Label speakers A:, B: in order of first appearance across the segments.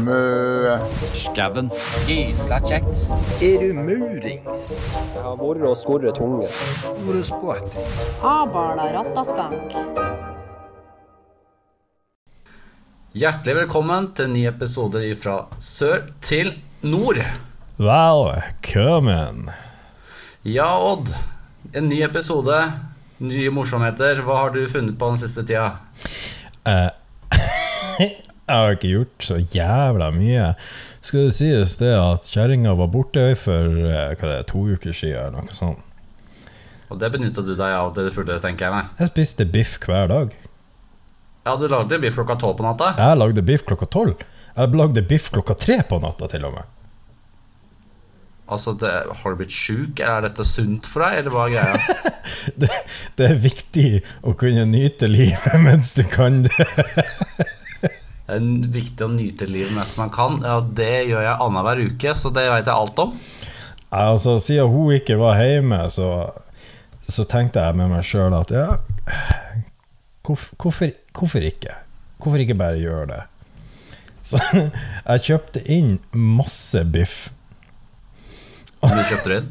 A: Mø.
B: Skauen.
C: Gysla kjekt.
A: Er du murings?
D: Jeg har vært og skorret tunge.
E: Abala rattaskank.
B: Hjertelig velkommen til en ny episode fra sør til nord.
F: Velkommen.
B: Ja, Odd. En ny episode. Nye morsomheter. Hva har du funnet på den siste tida?
F: Eh, jeg har ikke gjort så jævla mye. Skal det sies det at kjerringa var borte for eh, det to uker siden, eller noe sånt.
B: Og det benytta du deg av til det fulle, tenker jeg meg.
F: Jeg spiste biff hver dag.
B: Ja, du lagde biff klokka tolv på natta.
F: Jeg lagde biff klokka tolv. Jeg lagde biff klokka tre på natta, til og med.
B: Altså, det, Har du blitt sjuk, er dette sunt for deg, eller hva er greia?
F: Det, det er viktig å kunne nyte livet mens du kan det.
B: Det er viktig å nyte livet mens man kan. Ja, Det gjør jeg annenhver uke, så det vet jeg alt om.
F: Altså, Siden hun ikke var hjemme, så, så tenkte jeg med meg sjøl at ja hvorf- hvorfor, hvorfor ikke? Hvorfor ikke bare gjøre det? Så jeg kjøpte inn masse biff.
B: Hvor mye kjøpte du inn?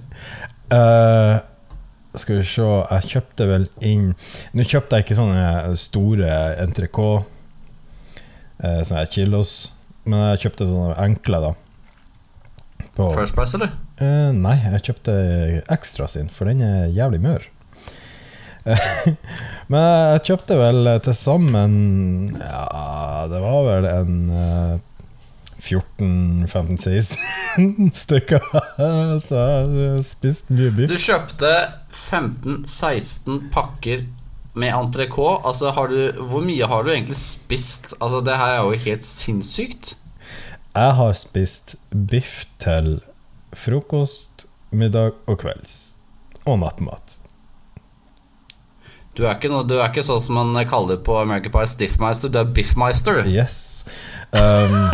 F: uh, skal vi se Jeg kjøpte vel inn Nå kjøpte jeg ikke sånne store entrecôte, uh, sånne kilos, men jeg kjøpte sånne enkle, da. På,
B: First Price, eller?
F: Eh, nei, jeg kjøpte ekstra sin, for den er jævlig mør. Men jeg kjøpte vel til sammen Ja, det var vel en eh, 14-15-16 stykker. Så jeg har spist mye
B: Du kjøpte 15-16 pakker med entrecôte. Altså, har du, hvor mye har du egentlig spist? Altså, Det her er jo helt sinnssykt.
F: Jeg har spist biff til frokost, middag og kvelds. Og nattmat.
B: Du er ikke, noe, du er ikke sånn som man kaller på American Pie Stiffmeister. Du er Biffmeister.
F: Yes. Um,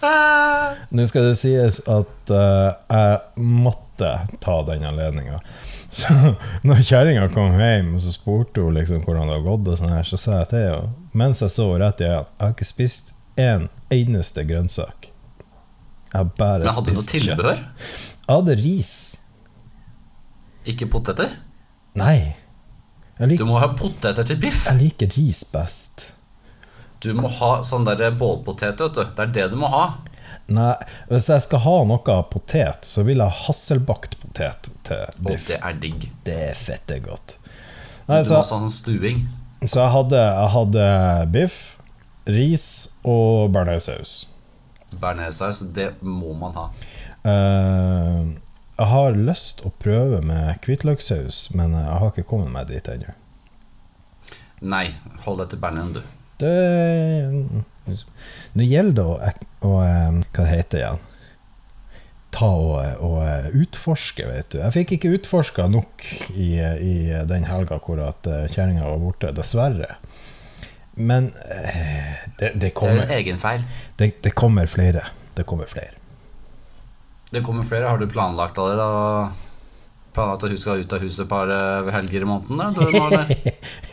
F: Nå skal det sies at uh, jeg måtte ta den anledninga. Så når kjerringa kom hjem og så spurte hun liksom hvordan det hadde gått, og sånn her, så sa jeg til henne, mens jeg så rett i øynene, jeg har ikke spist en eneste grønnsak. Jeg har bare spist kjøtt.
B: Men hadde du noe
F: tilbehør? kjøtt. Jeg hadde ris.
B: Ikke poteter?
F: Nei. Jeg
B: Du må ha poteter til biff.
F: jeg liker ris best.
B: Du må ha sånn der bålpoteter, vet du. Det er det du må ha.
F: Nei, hvis jeg skal ha noe potet, så vil jeg ha hasselbakt potet til
B: Og
F: biff.
B: det er digg.
F: Det er fette godt.
B: Du
F: Nei,
B: må
F: så,
B: ha sånn stuing.
F: så jeg, hadde, jeg hadde biff, ris og bearnéssaus.
B: Bearnéssaus, det må man ha.
F: Uh, jeg har lyst å prøve med hvitløkssaus, men jeg har ikke kommet meg dit ennå.
B: Nei, hold deg til bearnésen, du.
F: Det Nå gjelder det å, å eh, Hva det heter igjen? Ta og, og eh, utforske, vet du. Jeg fikk ikke utforska nok i, i den helga hvor at eh, kjerringa var borte, dessverre. Men det, det, kommer
B: Det er en egen feil.
F: det, det kommer flere. Det kommer flere.
B: Det kommer flere. Har du planlagt allerede? Planlagt at hun skal ut av huset et par eh, helger i måneden? Du.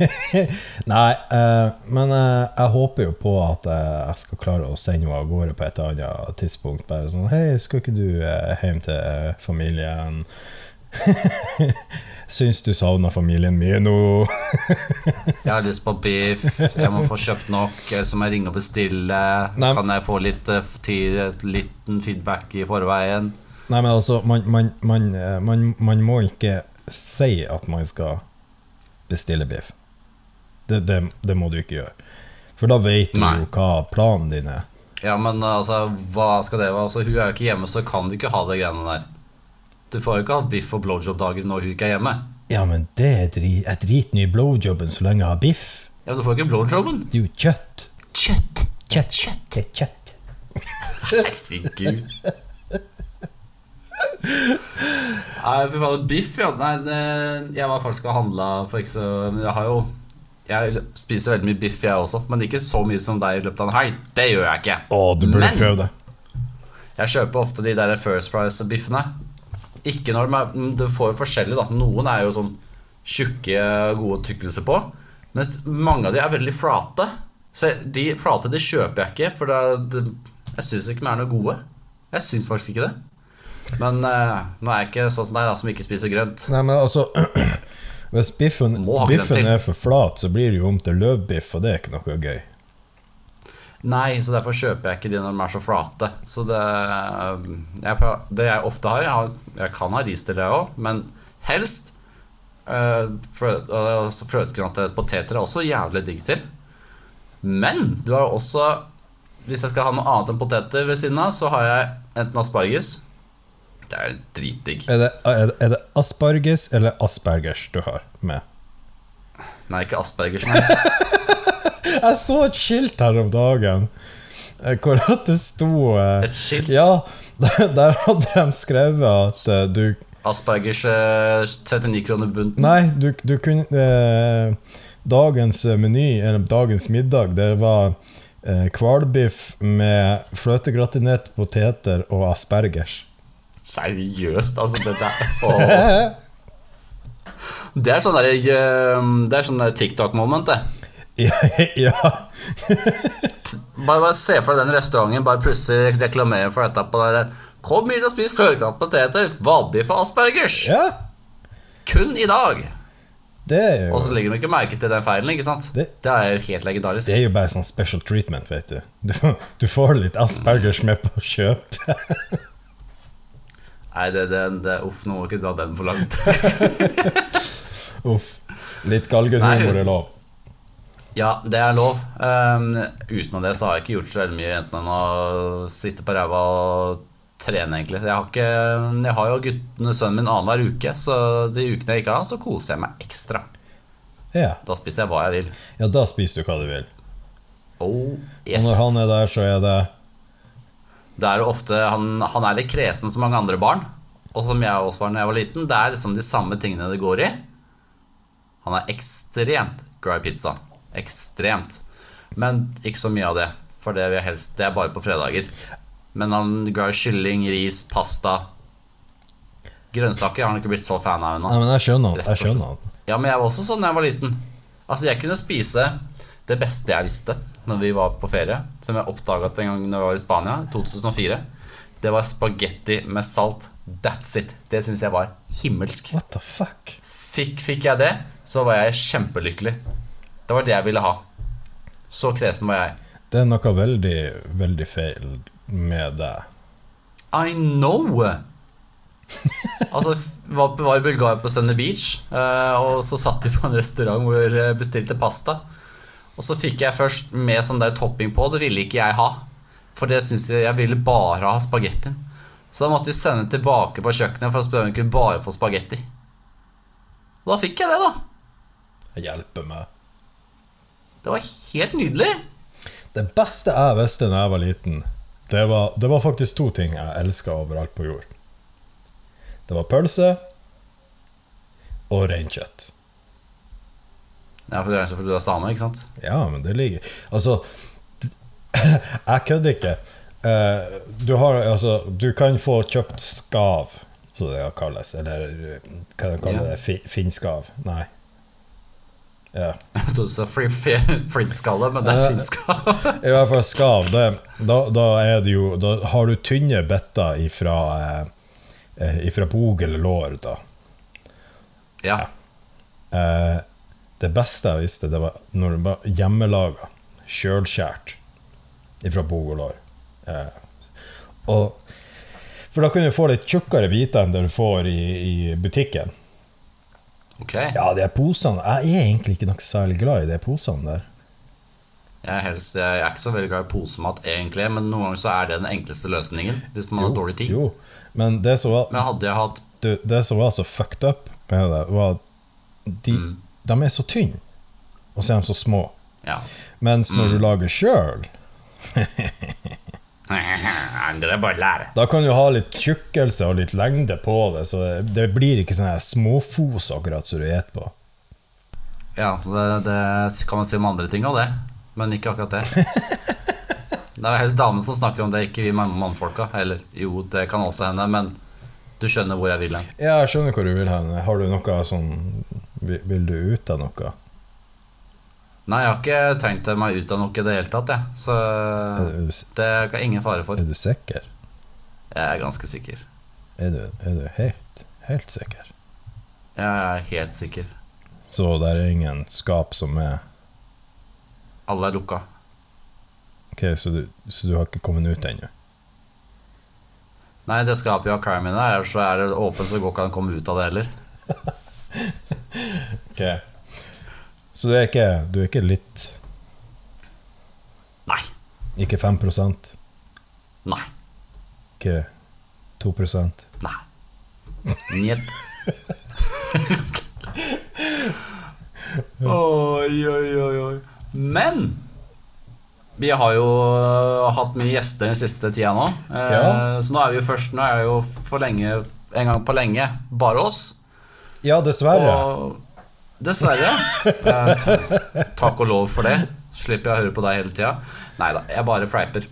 F: Nei, eh, men eh, jeg håper jo på at eh, jeg skal klare å sende henne av gårde på et annet tidspunkt. Bare sånn Hei, skal ikke du eh, hjem til eh, familien? Syns du savner familien mye nå?
B: Jeg har lyst på biff. Jeg må få kjøpt nok. Så må jeg ringe og bestille.
F: Nei.
B: Kan jeg få litt tid, liten feedback i forveien?
F: Nei, men altså, man, man, man, eh, man, man må ikke si at man skal bestille biff. Det, det, det må du ikke gjøre. For da vet du jo hva planen din er.
B: Ja, men altså, hva skal det være? Altså, hun er jo ikke hjemme, så kan du ikke ha det greiene der. Du får jo ikke ha biff og blowjob-dager når hun ikke er hjemme.
F: Ja, men det er drit, jeg driter i blowjobben så lenge jeg har biff.
B: Ja, men Du får ikke blowjoben.
F: Det er jo kjøtt.
B: Kjøtt.
F: Kjøtt, kjøtt, kjøtt.
B: Herregud. Nei, fy faen. Biff, ja. Nei, det, jeg var faktisk og handla for ikke så Men jeg har jo Jeg spiser veldig mye biff, jeg også. Men ikke så mye som deg i løpet av en helg. Det gjør jeg ikke.
F: Å, du burde
B: Men-
F: prøve det.
B: Jeg kjøper ofte de der First Price-biffene. Ikke når de er Du får jo forskjellig, da. Noen er jo sånn tjukke, gode tykkelser på. Mens mange av de er veldig flate. Så de flate de kjøper jeg ikke, for det, det, Jeg syns ikke de er noe gode. Jeg syns faktisk ikke det. Men uh, nå er jeg ikke sånn som deg, da, som ikke spiser grønt.
F: Nei, men altså Hvis biffen, biffen er for flat, så blir det jo om til løvbiff, og det er ikke noe gøy.
B: Nei, så derfor kjøper jeg ikke de når de er så flate. Så det jeg, Det jeg ofte har Jeg, har, jeg kan ha ris til det òg, men helst uh, Fløtegrønte poteter er også jævlig digg til. Men du har også Hvis jeg skal ha noe annet enn poteter ved siden av, så har jeg enten asparges Det er dritdigg.
F: Er det, er, det- er det asparges eller aspergers du har med?
B: Nei, ikke aspergers, nei.
F: Jeg så et skilt her om dagen eh, hvor at det sto eh,
B: Et skilt?
F: Ja, der, der hadde de skrevet at eh, du
B: Aspergers eh, 39 kroner bunten.
F: Nei, du, du kunne eh, Dagens meny, eller dagens middag, det var eh, hvalbiff med fløtegratinerte poteter og aspergers.
B: Seriøst, altså Dette er Det er sånn der, eh, Det er sånn der TikTok-moment, det.
F: ja, ja.
B: Bare, bare se for deg den restauranten bare plutselig reklamerer for dette på det. Kom inn og spis fløtegratt poteter, hvalbiff og aspergers.
F: ja,
B: Kun i dag. Og så legger de ikke merke til den feilen, ikke sant?
F: Det-
B: Det er helt legendarisk.
F: det er jo bare sånn special treatment, vet du. Du, du får litt aspergers med på kjøp.
B: Nei, det, det, det Uff, nå må ikke dra den for langt.
F: Uff. Litt galgenhumor er lov.
B: Ja, det er lov. Um, utenom det så har jeg ikke gjort så veldig mye enten enn å sitte på ræva og trene, egentlig. Jeg har, ikke, jeg har jo guttene sønnen min annenhver uke, så de ukene jeg ikke har, så koser jeg meg ekstra.
F: Ja.
B: Da spiser jeg hva jeg vil.
F: ja, da spiser du hva du vil.
B: Oh,
F: Og når han er der, så er det
B: Det er jo ofte han, han er litt kresen som mange andre barn. Og som jeg også var da jeg var liten. Det er liksom de samme tingene det går i. Han er ekstremt glad i pizza. Ekstremt. Men ikke så mye av det. For det, helst, det er bare på fredager. Men han er glad i kylling, ris, pasta. Grønnsaker har han ikke blitt så fan av ennå.
F: Nei, men jeg skjønner han. Jeg skjønner han.
B: Ja, men jeg var også sånn da jeg var liten. Altså, jeg kunne spise det beste jeg visste når vi var på ferie, som jeg oppdaget en gang når vi var i Spania, 2004. Det var spagetti med salt. That's it. Det syns jeg var himmelsk.
F: What the fuck?
B: Fikk, fikk jeg det, så var jeg kjempelykkelig. Det var det jeg ville ha. Så kresen var jeg.
F: Det er noe veldig, veldig feil med deg.
B: I know! altså, var, var i Bulgaria på Sunny Beach, eh, og så satt vi på en restaurant hvor jeg bestilte pasta. Og så fikk jeg først med sånn der topping på, det ville ikke jeg ha. For det synes jeg, jeg ville bare ha spagettien. Så da måtte vi sende tilbake på kjøkkenet for å spørre om vi kunne bare få spagetti. Og da fikk jeg det, da.
F: Jeg hjelper meg.
B: Det var helt nydelig.
F: Det beste jeg visste da jeg var liten, det var, det var faktisk to ting jeg elska overalt på jord. Det var pølse og reinkjøtt.
B: Ja, for det er fordi du er stame, ikke sant?
F: Ja, men det ligger Altså, jeg kødder ikke. Eh, du har altså Du kan få kjøpt skav, som det kalles. Eller eh, hva de kaller
B: kalle
F: det? Fi, Finnskav? Nei. Ja.
B: Jeg trodde du sa flintskalle, men det er
F: finskav
B: flintskalle.
F: I hvert fall skav. Det, da, da er det jo Da har du tynne bitter ifra, eh, eh, ifra bog eller lår, da.
B: Ja.
F: Eh, det beste jeg visste, det var når det var hjemmelaga, sjølskjært ifra bog og lår. Eh, og, for da kunne du få litt tjukkere biter enn det du får i, i butikken.
B: Ok.
F: Ja, de posene Jeg er egentlig ikke noe særlig glad i de posene der.
B: Jeg er, helst, jeg er ikke så veldig glad i posemat, egentlig, men noen ganger så er det den enkleste løsningen. Hvis man har dårlig tid.
F: Jo, men det som var,
B: Men hadde jeg hatt
F: du, det som var så fucked up med det, var at de,
B: Mm.
F: De er så tynne, og så er de så små.
B: Ja.
F: Mens når
B: Mm.
F: du lager sjøl,
B: Det er bare lære.
F: da kan du ha litt tjukkelse og litt lengde på det, så det blir ikke sånn småfos akkurat som du spiser på.
B: Ja, det, det kan man si om andre ting òg, det. Men ikke akkurat det. Det er helst damene som snakker om det, ikke vi mann- mannfolka. Eller jo, det kan også hende, men du skjønner hvor jeg vil hen.
F: Ja, jeg skjønner hvor du vil hen. Har du noe sånn Vil du ut av noe?
B: Nei, jeg har ikke tenkt meg ut av noe i det hele tatt, jeg. Så det er ingen fare for.
F: er du sikker?
B: Jeg er ganske sikker.
F: Er du, er du helt, helt sikker?
B: Jeg er helt sikker.
F: Så det er ingen skap som er
B: Alle er lukka.
F: Ok, så du, så du har ikke kommet ut ennå?
B: Nei, det skapet jo Carmen der, ellers så er det åpent, så går ikke an å komme ut av det heller.
F: Ok. Så er ikke, du er ikke litt
B: Nei.
F: Ikke 5%
B: Nei.
F: Ikke 2%
B: Nei. Njet. oi, oi, oi, oi. Men vi har jo hatt mye gjester den siste tida nå. Eh,
F: Ja.
B: Så nå er vi jo først Nå er jo for lenge en gang på lenge bare oss.
F: Ja, dessverre.
B: Og dessverre. Eh, takk og lov for det. Slipper jeg å høre på deg hele tida. Nei da, jeg bare fleiper.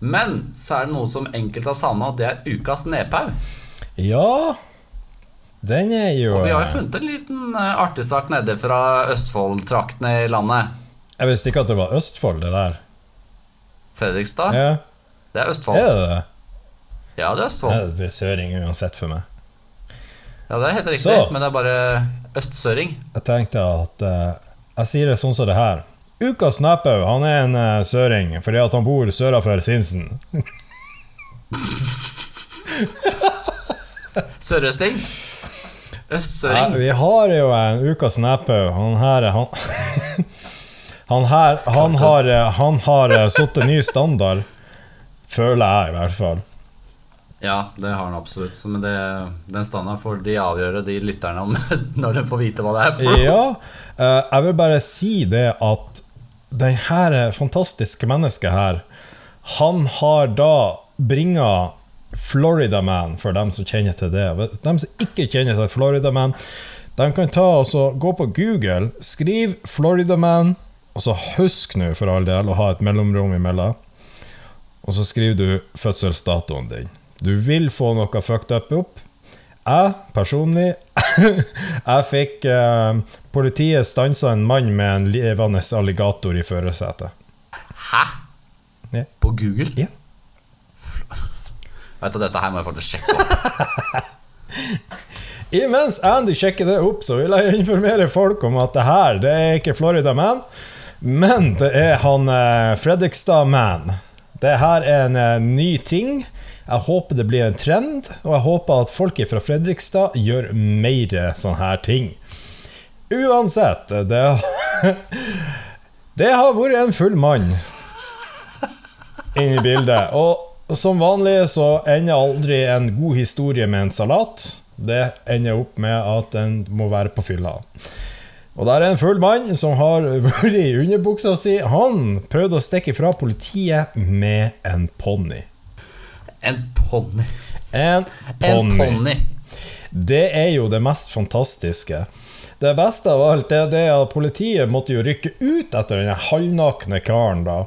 B: Men så er det noe som enkelte har savna, og det er ukas nedpau.
F: Ja, den er jo
B: Og vi har jo funnet en liten eh, artig sak nede fra Østfold-traktene i landet.
F: Jeg visste ikke at det var Østfold, det der.
B: Fredrikstad.
F: Ja,
B: Det er
F: er
B: Østfold.
F: det det?
B: Ja, det er
F: Ja,
B: Østfold.
F: det er søring uansett for meg.
B: Ja, det er helt riktig,
F: Så.
B: men det er bare østsøring.
F: Jeg tenkte at uh, Jeg sier det sånn som det her. Ukas Snapphaug, han er en uh, søring fordi at han bor sørafor Sinsen.
B: Sørøsting.
F: Ja,
B: Østsøring.
F: vi har jo en Ukas Snapphaug. Han her er- han, han her Han har, eh, han har eh, satt en ny standard. Føler jeg, i hvert fall.
B: Ja, det har han absolutt. Men det, den standarden får de avgjøre, de lytterne, om når de får vite hva det er for.
F: Ja, eh, jeg vil bare si det at det her fantastiske mennesket her, han har da bringa Florida Man, for dem som kjenner til det. De som ikke kjenner til Florida Man, de kan ta og gå på Google, skriv Florida Man, og så husk nå for all del å ha et mellomrom imellom. Og så skriver du fødselsdatoen din. Du vil få noe fucked up opp. Jeg personlig Jeg fikk eh, Politiet stansa en mann med en levende alligator i førersetet.
B: Hæ?
F: Ja.
B: På Google?
F: Ja.
B: Vet du, Dette her må jeg faktisk sjekke opp.
F: Imens Andy sjekker det opp, så vil jeg informere folk om at det her det er ikke Florida Man, men det er han eh, Fredrikstad Man. Det her er en eh, ny ting. Jeg håper det blir en trend, og jeg håper at folk fra Fredrikstad gjør mer sånne her ting. Uansett, det Det har vært en full mann inni bildet. Og som vanlig så ender aldri en god historie med en salat. Det ender opp med at den må være på fylla. Og der er en full mann som har vært i underbuksa si. Han prøvde å stikke fra politiet med en ponni.
B: En ponni.
F: En ponni.
B: ponni.
F: Det er jo det mest fantastiske. Det beste av alt er det at politiet måtte jo rykke ut etter den halvnakne karen da,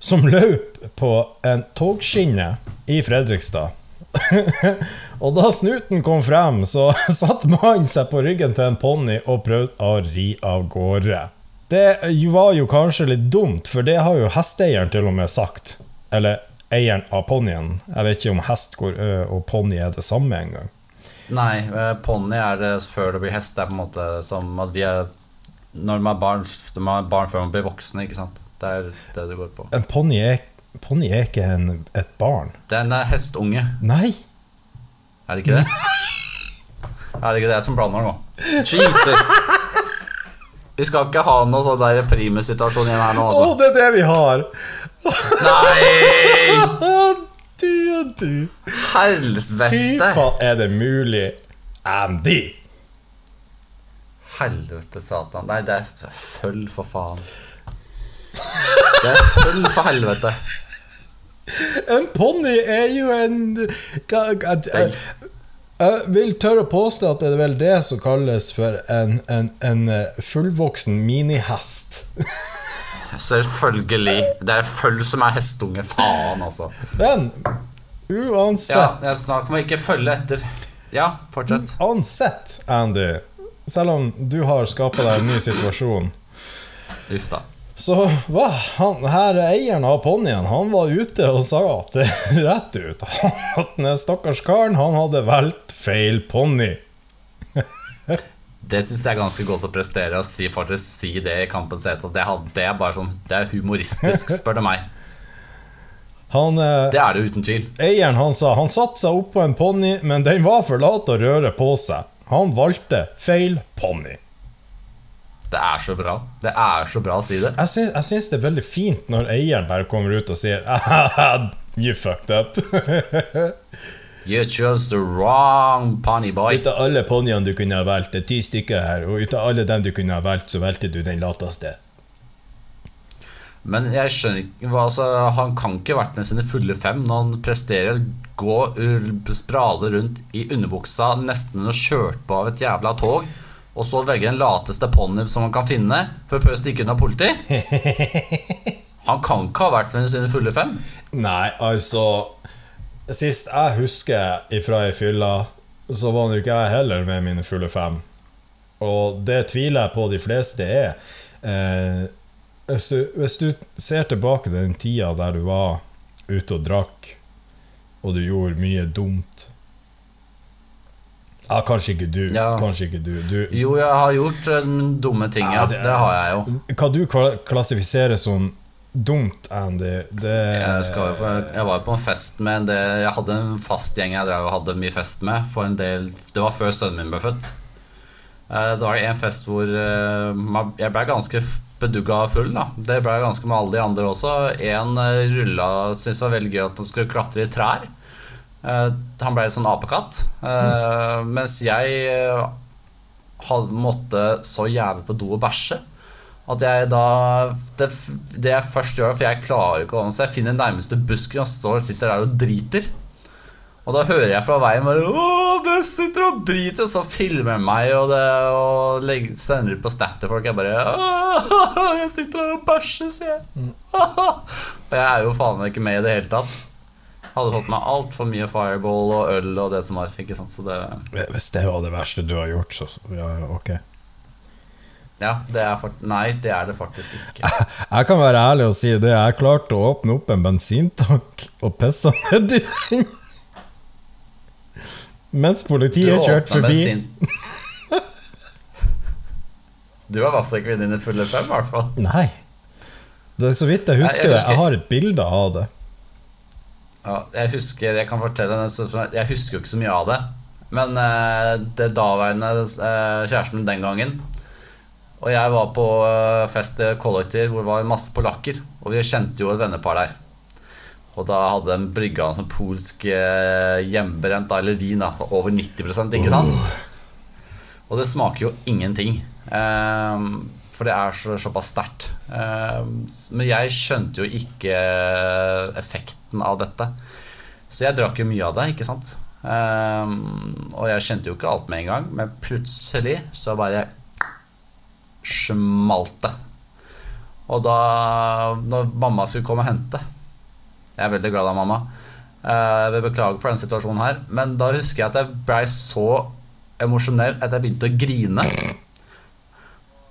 F: som løp på en togskinne i Fredrikstad. og da snuten kom frem, så satte mannen seg på ryggen til en ponni og prøvde å ri av gårde. Det var jo kanskje litt dumt, for det har jo hesteeieren til og med sagt. Eller eieren av ponnien. Jeg vet ikke om hest går- ø, og ponni er det samme engang.
B: Nei, ponni er det før det blir hest. Det er på en måte som at vi er Når man er barn, man er barn før man blir voksne, ikke sant. Det er det det går på.
F: En ponni er, ponni er ikke en, et barn.
B: Det er en eh, hestunge,
F: Nei!
B: er det ikke det? Er det ikke det som blander nå? Jesus! Vi skal ikke ha noe sånn der primus-situasjon igjen her nå,
F: Å,
B: oh,
F: det er det vi har!
B: Nei!
F: Du og du. Fy faen, er det mulig? Andy!
B: Helvete, satan. Nei, det er følg, for faen. Det er følg, for helvete.
F: En ponni er jo en hva- Jeg vil tørre å påstå at det er vel det som kalles for en, en, en eh, fullvoksen minihest.
B: Selvfølgelig. Det er følg som er hestunge. Faen, altså.
F: Men uansett
B: Ja, snakker om å ikke følge etter. Ja, fortsett.
F: Uansett, Andy, selv om du har skapa deg en ny situasjon
B: Uff da.
F: Så hva? han her eieren av ponnien, han var ute og sa at det rett ut at den stakkars karen, han hadde valgt feil ponni.
B: Det syns jeg er ganske godt å prestere å si, faktisk si det i kampens hete. Det, det er bare sånn Det er humoristisk, spør du meg.
F: Han, eh,
B: Det er det uten tvil.
F: eieren han sa han satte seg oppå en ponni, men den var for lat å røre på seg. Han valgte feil ponni.
B: Det er så bra. Det er så bra å si det.
F: Jeg syns, jeg syns det er veldig fint når eieren bare kommer ut og sier You fucked up.
B: You chose the wrong pony boy.
F: Ut av alle ponniene du kunne ha valgt, det er ti stykker her, og ut av alle dem du kunne ha valgt, så valgte du den lateste.
B: Men jeg skjønner ikke altså, Han kan ikke vært med sine fulle fem når han presterer å gå sprale rundt i underbuksa nesten under kjørt på av et jævla tog, og så velger den lateste ponnien som han kan finne for å prøve å stikke unna politi. Han kan ikke ha vært med sine fulle fem.
F: Nei, altså Sist jeg husker ifra ei fylla, så var nå ikke jeg heller med mine fulle fem. Og det tviler jeg på de fleste er. Eh, hvis, du, hvis du ser tilbake til den tida der du var ute og drakk, og du gjorde mye dumt Ja, kanskje ikke du.
B: Ja.
F: Kanskje ikke du. du
B: Jo, jeg har gjort eh, dumme ting, ja.
F: Det-
B: Det har jeg jo.
F: hva du kla- klassifiserer som dumt, Andy, det
B: Jeg, jo jeg var jo på en fest med en del Jeg hadde en fast gjeng jeg drev og hadde mye fest med. Del, det var før sønnen min ble født. Eh, Det var en fest hvor eh, jeg ble ganske bedugga full. da Det ble jeg ganske med alle de andre også. En rulla syntes det var veldig gøy at han skulle klatre i trær. Eh, Han ble en sånn apekatt. Mm. Mens jeg eh, måtte så jævlig på do og bæsje. At jeg da det, det jeg først gjør, for jeg klarer ikke å Så jeg finner nærmeste busken og står, sitter der og driter. Og da hører jeg fra veien bare Åh, det sitter og driter! Så filmer han meg og, det, og legger, sender det på Snap til folk. Jeg bare Åh, Jeg sitter her og bæsjer, sier jeg. Og jeg er jo faen ikke med i det hele tatt. Hadde fått meg altfor mye fireball og øl og det som var. Ikke sant? Så det
F: Hvis det var det verste du har gjort, så ja, ok.
B: Ja, det fakt Nei, det er det faktisk ikke.
F: Jeg kan være ærlig og si det. Jeg klarte å åpne opp en bensintank og pisse nedi den. Mens politiet kjørte forbi.
B: bensin- Du har i hvert fall ikke dine fulle fem, i hvert fall.
F: Nei. Det er så vidt jeg husker
B: jeg
F: det.
B: husker-
F: Jeg har et bilde av det.
B: Ja, jeg husker Jeg kan fortelle Jeg husker jo ikke så mye av det. Men eh, det daværende eh, kjæresten min den gangen Og jeg var på eh, fest i kollektiv hvor det var masse polakker. Og vi kjente jo et vennepar der. Og da hadde de brygga en sånn polsk eh, hjemmebrent, eller vin, da, over 90% ikke sant? Og det smaker jo ingenting. For det er så, såpass sterkt. Ehm, men jeg skjønte jo ikke effekten av dette. Så jeg drakk jo mye av det, ikke sant. Ehm, og jeg kjente jo ikke alt med en gang, men plutselig så bare smalt det. Og da når mamma skulle komme og hente Jeg er veldig glad av mamma. Eh, Jeg vil beklage for den situasjonen her, men da husker jeg at jeg blei så emosjonell at jeg begynte å grine.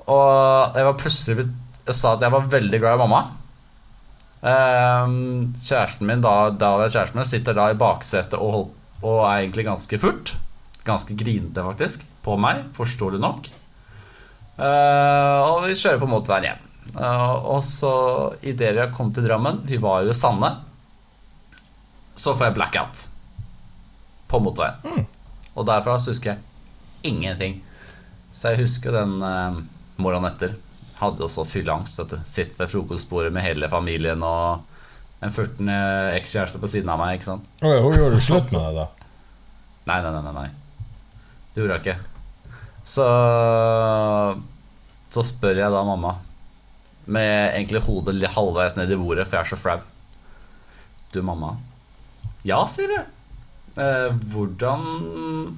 B: Og jeg var plutselig Jeg sa at jeg var veldig glad i mamma. Ehm, kjæresten min da, da var jeg kjæresten min sitter da i baksetet og, og er egentlig ganske furt. Ganske grinete, faktisk. På meg, forståelig nok. Eh, og vi kjører på motorveien hjem. Eh, og så idet vi har kommet til Drammen Vi var jo i Sande. Så får jeg blackout på motorveien. Og derfra så husker jeg ingenting. Så jeg husker den eh, morgenen etter. Hadde også fylleangst. Sitter ved frokostbordet med hele familien og en 14 ekskjæreste på siden av meg. ikke sant?
F: Oi, Hun gjorde slutt med det, da.
B: Nei, nei, nei, nei. Det gjorde jeg ikke. Så Så spør jeg da mamma, med egentlig hodet halvveis ned i bordet, for jeg er så flau. Du, mamma. Ja, sier jeg. Eh, hvordan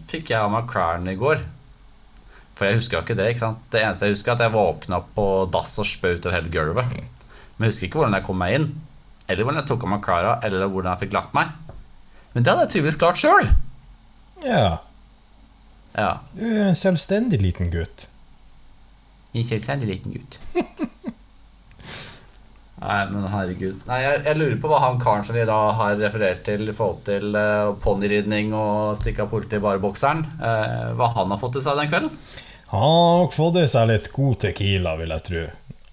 B: fikk jeg av meg klærne i går? For jeg husker jo ikke det. ikke sant? Det eneste jeg husker, er at jeg våkna på dass og spøy utover hele gulvet. Men jeg husker ikke hvordan jeg kom meg inn, eller hvordan jeg tok av meg klærne, eller hvordan jeg fikk lagt meg. Men det hadde jeg tydeligvis klart sjøl.
F: Ja.
B: Ja.
F: Du er en selvstendig liten gutt.
B: En selvstendig liten gutt. Nei, men herregud. Nei, jeg, jeg lurer på hva han karen som vi da har referert til i forhold til uh, ponniridning og stikke av politiet i bare bokseren, eh, hva han har fått i seg den kvelden?
F: Han har nok fått i seg litt god tequila, vil jeg tro.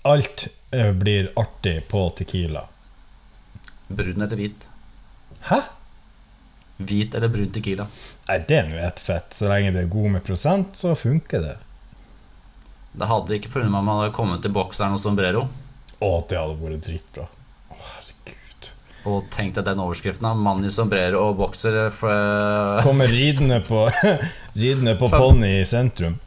F: Alt eh, blir artig på tequila.
B: Brun eller hvit?
F: Hæ?
B: Hvit eller brun tequila?
F: Nei, det er nå ett fett. Så lenge det er god med prosent, så funker det.
B: Det hadde ikke forundret meg om han hadde kommet til bokseren og sombrero
F: Å, det hadde vært dritbra. Å, herregud.
B: og tenk deg den overskriften av 'mann i sombrero og bokser' eh, for,
F: Kommer ridende på, ridende på ponni i sentrum.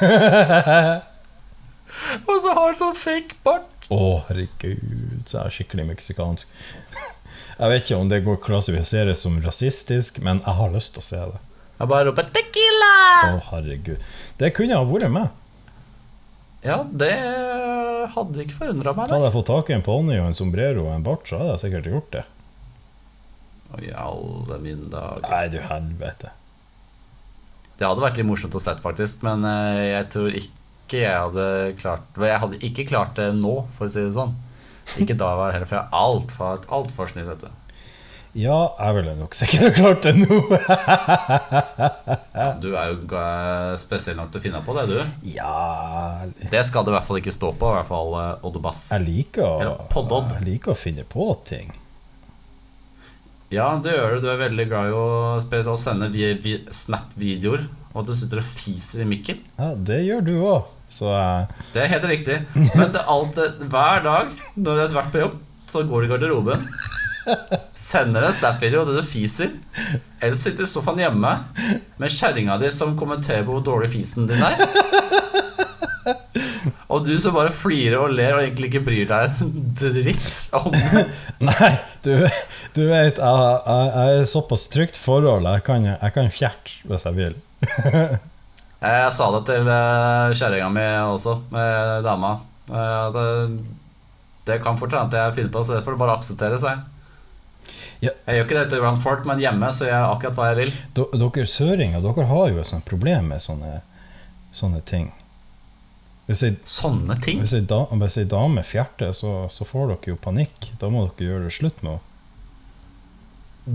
B: Og så har han sånn fake bart!
F: Å, herregud, så er jeg skikkelig meksikansk. Jeg vet ikke om det går klassifiseres som rasistisk, men jeg har lyst til å se det.
B: Jeg bare roper 'tequila'!
F: Å, herregud. Det kunne ha vært med.
B: Ja, det hadde ikke forundra meg.
F: Hadde jeg fått tak i en ponni og en sombrero og en bart, så hadde jeg sikkert gjort det.
B: Oi, alle mine dager.
F: Nei, du helvete.
B: Det hadde vært litt morsomt å se, faktisk, men eh, jeg tror ikke jeg hadde klart Jeg hadde ikke klart det nå, for å si det sånn. Ikke da var heller, for jeg er altfor alt snill, vet du.
F: Ja, jeg ville nok sikkert klart det nå.
B: Du er jo eh, spesiell nok til å finne på det, du.
F: ja
B: Det skal det i hvert fall ikke stå på, i hvert fall Odd Odde Bass.
F: Jeg liker, å, jeg liker å finne på ting.
B: Ja, det gjør du. Du er veldig glad i å, å sende vi, vi, Snap-videoer, og at du sitter og fiser i mikken.
F: Ja, det gjør du òg. Så eh,
B: Det er helt riktig. Men det, alt, hver dag når du har vært på jobb, så går du i garderoben, sender en Snap-video der du fiser, eller sitter i sofaen hjemme med kjerringa di som kommenterer på hvor dårlig fisen din er. Og du som bare flirer og ler og egentlig ikke bryr deg en dritt om
F: Nei, du, du vet, jeg, jeg, jeg er såpass trygt forhold. Jeg kan, jeg kan fjerte hvis jeg vil.
B: Jeg sa det til uh, kjerringa mi også, med dama. eh, at eh, det kan fort hende at jeg finner på det, så det får bare akseptere seg.
F: Ja.
B: Jeg gjør ikke dette blant folk, men hjemme så gjør jeg akkurat hva jeg vil.
F: D Dere søringer dere har jo et sånt problem med sånne, sånne ting. Jeg
B: Sånne ting.
F: hvis ei, da, hvis ei dame fjerter, så, så får dere jo panikk. Da må dere gjøre det slutt med henne.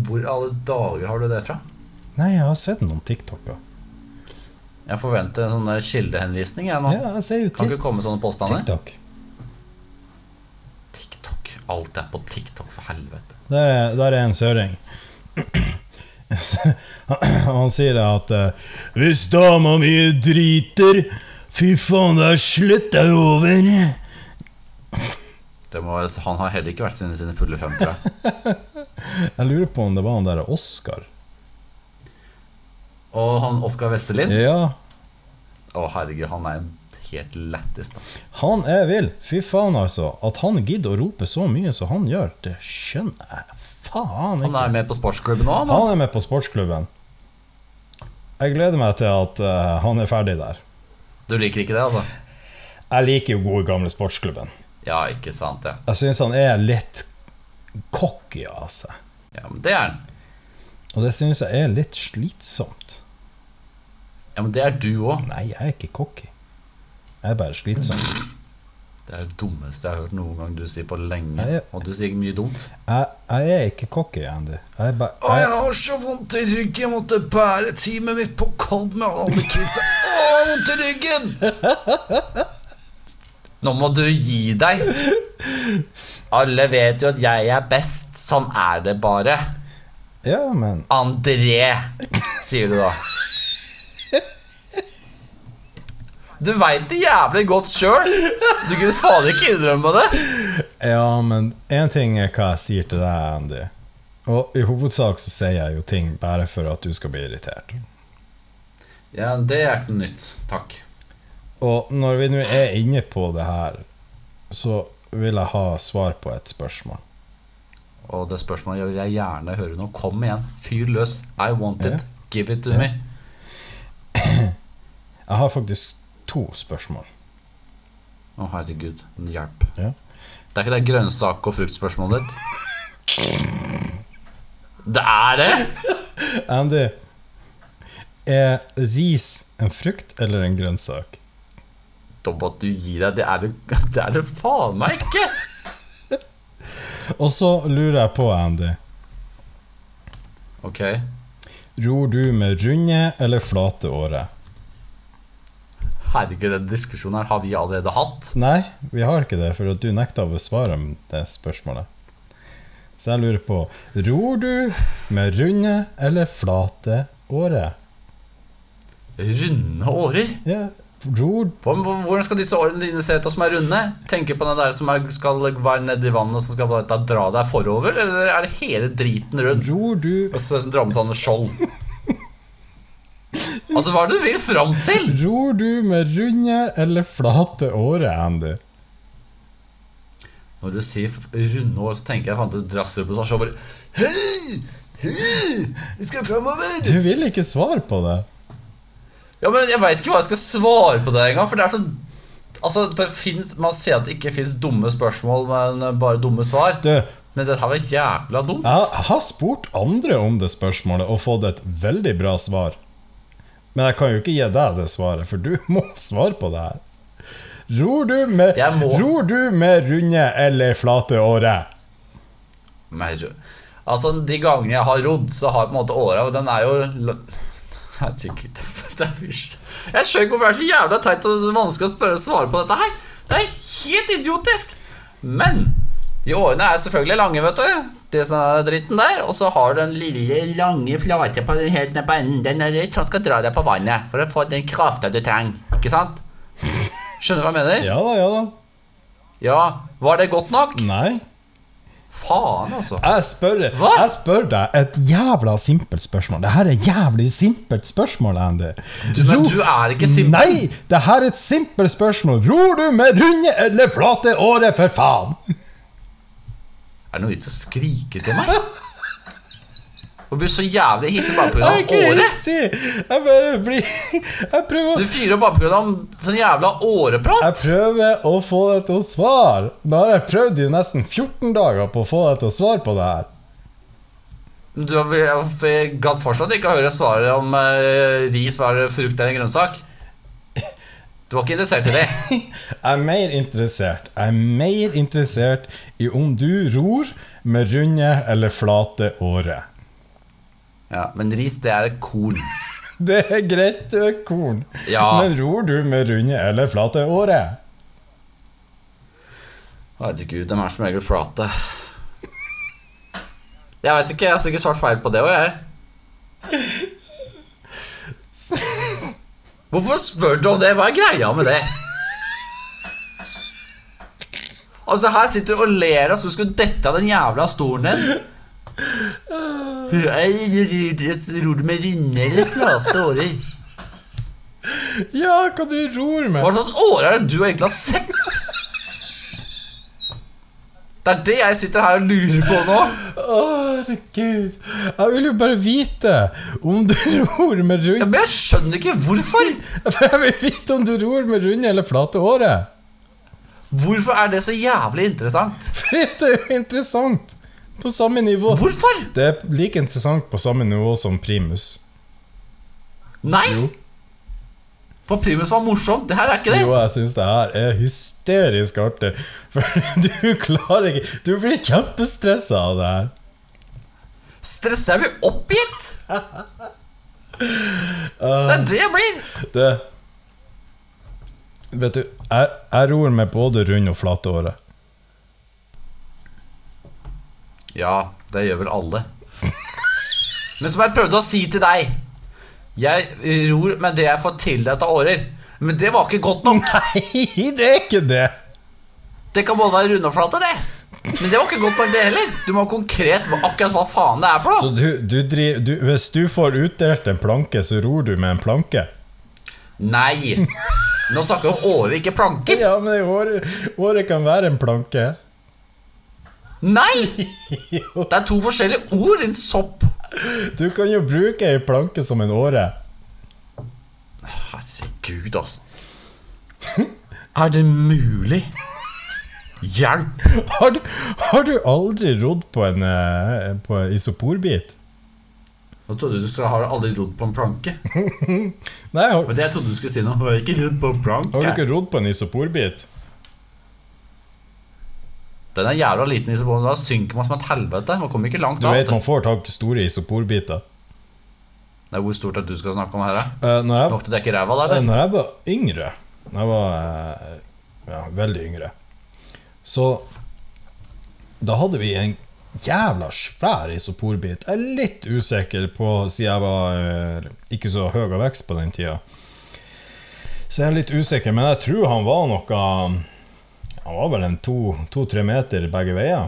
B: Hvor alle dager har du det fra?
F: Nei, jeg har sett noen TikToker.
B: Jeg forventer en sånn kildehenvisning. Jeg nå.
F: Ja, jeg
B: Kan ikke komme sånne påstander.
F: TikTok.
B: TikTok. Alt er på TikTok, for helvete.
F: Der er, der er en søring. Han sier at eh, Hvis dama mi driter, fy faen, da slutter jeg over.
B: Det må, han har heller ikke vært sine, sine fulle fem, tror jeg.
F: Jeg lurer på om det var han der Oskar.
B: Og han Oskar Westerlin
F: Ja,
B: Å, herregud, han er helt lættis, da.
F: han er vill. Fy faen, altså. At han gidder å rope så mye som han gjør, det skjønner jeg faen
B: Han er med på sportsklubben nå, han.
F: Han er med på sportsklubben. Jeg gleder meg til at uh, han er ferdig der.
B: Du liker ikke det, altså?
F: Jeg liker jo gode gamle sportsklubben.
B: Ja, ikke sant, ja.
F: Jeg syns han er litt cocky av seg.
B: ja men det er han.
F: Og det syns jeg er litt slitsomt.
B: Ja, men det er du òg.
F: Nei, jeg er ikke cocky. Jeg er bare slitsom.
B: Det er det dummeste jeg har hørt noen gang du sier på lenge.
F: Jeg-
B: Og du sier mye dumt.
F: Jeg, jeg er ikke cocky, Andy. Jeg
B: ba, jeg
F: jeg,
B: har så vondt i ryggen. Jeg måtte bære teamet mitt på kold med alle kidsa. Å, vondt i ryggen! Nå må du gi deg. Alle vet jo at jeg er best. Sånn er det bare.
F: ja, men
B: André, sier du da. Du veit det jævlig godt sjøl. Du kunne faen ikke innrømme det.
F: Ja, men én ting er hva jeg sier til deg, Andy. Og i hovedsak så sier jeg jo ting bare for at du skal bli irritert.
B: Ja, det er ikke noe nytt. Takk.
F: Og når vi nå er inne på det her, så vil jeg ha svar på et spørsmål.
B: Og det spørsmålet vil jeg gjerne høre nå. Kom igjen. Fyr løs. I want it. Give it to
F: Ja.
B: me.
F: Jeg har faktisk to spørsmål.
B: Å, herregud. Hjelp.
F: Ja.
B: Det er ikke det grønnsak- og fruktspørsmålet ditt? Det er det!
F: Andy, er ris en frukt eller en grønnsak?
B: Dobb at du gir deg. Det er det, det, er det faen meg ikke!
F: Og så lurer jeg på, Andy.
B: Ok.
F: Ror du med runde eller flate åre?
B: Herregud, den diskusjonen her har vi allerede hatt.
F: Nei, vi har ikke det, for du nekta å besvare det spørsmålet. Så jeg lurer på Ror du med runde eller flate åre?
B: Runde årer?
F: Ja, ror
B: Hvordan skal disse årene dine se ut som er runde? Tenker på den der som skal være nedi vannet og som skal dra deg forover? Eller er det hele driten rundt?
F: Ror du
B: Og så drar med sånne skjold. Altså, hva er det du vil fram til?
F: Ror du med runde eller flate årer, Andy?
B: Når du sier runde år, så tenker jeg faen til drasser på seg og bare Hei! Hei! Vi skal framover!
F: Du vil ikke svare på det.
B: Ja, men jeg veit ikke hva jeg skal svare på det engang. For det er så Altså, det finnes, Man sier at det ikke fins dumme spørsmål, men bare dumme svar.
F: Du,
B: Men dette var jævla dumt.
F: jeg har spurt andre om det spørsmålet og fått et veldig bra svar. Men jeg kan jo ikke gi deg det svaret, for du må svare på det her. Ror du med, ror du med runde eller flate åre?
B: Altså, de gangene jeg har rodd, så har jeg på en måte åra den er jo Herregud. Er Jeg skjønner ikke hvorfor det er så jævla teit og vanskelig å spørre og svare på dette her. Det er helt idiotisk. Men de årene er selvfølgelig lange, vet du. Det som er dritten der. Og så har du den lille, lange flate på den helt ned på enden. Den er litt som skal dra deg på vannet for å få den krafta du trenger. Ikke sant? Skjønner du hva jeg mener?
F: Ja da, ja da.
B: Ja. Var det godt nok?
F: Nei.
B: Faen, altså.
F: Jeg spør, jeg spør deg et jævla simpelt spørsmål. Det her er jævlig simpelt spørsmål, Andy.
B: Du, men du er ikke simpel.
F: Nei, det her er et simpelt spørsmål. Ror du med runde eller flate åre, for faen?
B: Er det noe vits å skrike til meg? Og blir så jævlig hissig bare
F: er
B: pga. året.
F: Jeg bare blir Jeg prøver
B: Du fyrer bare pga. sånn jævla åreprat.
F: Jeg prøver å få deg til å svare. Nå har jeg prøvd i nesten 14 dager på å få deg til å svare på det her.
B: Du gadd fortsatt ikke å høre svaret om eh, ris var frukt eller grønnsak. Du var ikke interessert i det?
F: Jeg er mer interessert Jeg er mer interessert i om du ror med runde eller flate årer.
B: Ja, Men ris, det er korn.
F: Det er greit, det er korn.
B: Ja.
F: Men ror du med runde eller flate åre?
B: Herregud, de er som regel flate. Jeg veit ikke, jeg har sikkert svart feil på det òg, jeg. Hvorfor spør du om det? Hva er greia med det? Altså, her sitter du og ler av så du skulle dette av den jævla stolen din. Ror du med runde eller flate årer?
F: Ja, hva du ror med?
B: Hva slags årer er det du egentlig har sett? Det er det jeg sitter her og lurer på nå.
F: Herregud. Jeg vil jo bare vite om du ror med
B: Ja, men jeg skjønner ikke hvorfor.
F: Jeg vil vite om du ror med runde eller flate håret.
B: Hvorfor er det så jævlig interessant?
F: For det er jo interessant. På samme nivå.
B: Hvorfor?
F: Det er like interessant på samme nivå som primus.
B: Nei!
F: Jo.
B: For primus var morsomt. Det her er ikke det.
F: Jo, jeg syns det her er hysterisk artig. For du klarer ikke Du blir kjempestressa av det her.
B: Stresser jeg blir oppgitt? Det er det jeg blir.
F: Det Vet du, jeg, jeg ror med både rund og flate åre.
B: Ja, det gjør vel alle. Men som jeg prøvde å si til deg Jeg ror med det jeg får tildelt av årer. Men det var ikke godt nok.
F: Nei, det er ikke det!
B: Det kan både være runde det. Men det var ikke godt nok, det heller. Du må ha konkret akkurat hva faen det er for
F: Så
B: noe.
F: du, du driver du, Hvis du får utdelt en planke, så ror du med en planke?
B: Nei. Nå snakker vi om årer, ikke planker.
F: Ja, men året, året kan være en planke.
B: Nei! Det er to forskjellige ord, din sopp.
F: Du kan jo bruke ei planke som en åre.
B: Herregud, altså. Er det mulig? Hjelp!
F: Har du, har du aldri rodd på en, eh, på en isoporbit?
B: Nå trodde du skulle ha aldri rodd på en planke.
F: Nei, har,
B: Men det jeg trodde du skulle si nå. Har jeg ikke rodd på en planke?
F: har du ikke rodd på en isoporbit?
B: Den er jævla liten isopor, så da synker man som et helvete. Man kommer ikke langt
F: Du vet man får tak i store isoporbiter.
B: Det er hvor stort er det du skal snakke om her?
F: Eh, når, jeg,
B: Nok til å dekke ræva, der?
F: eh,
B: eller?
F: når jeg var yngre Når jeg var eh, ja, veldig yngre Så Da hadde vi en jævla svær isoporbit. Jeg er litt usikker på, siden jeg var ikke så høy av vekst på den tida. Så jeg er litt usikker, men jeg tror han var noe Han var vel en to-tre meter begge veier.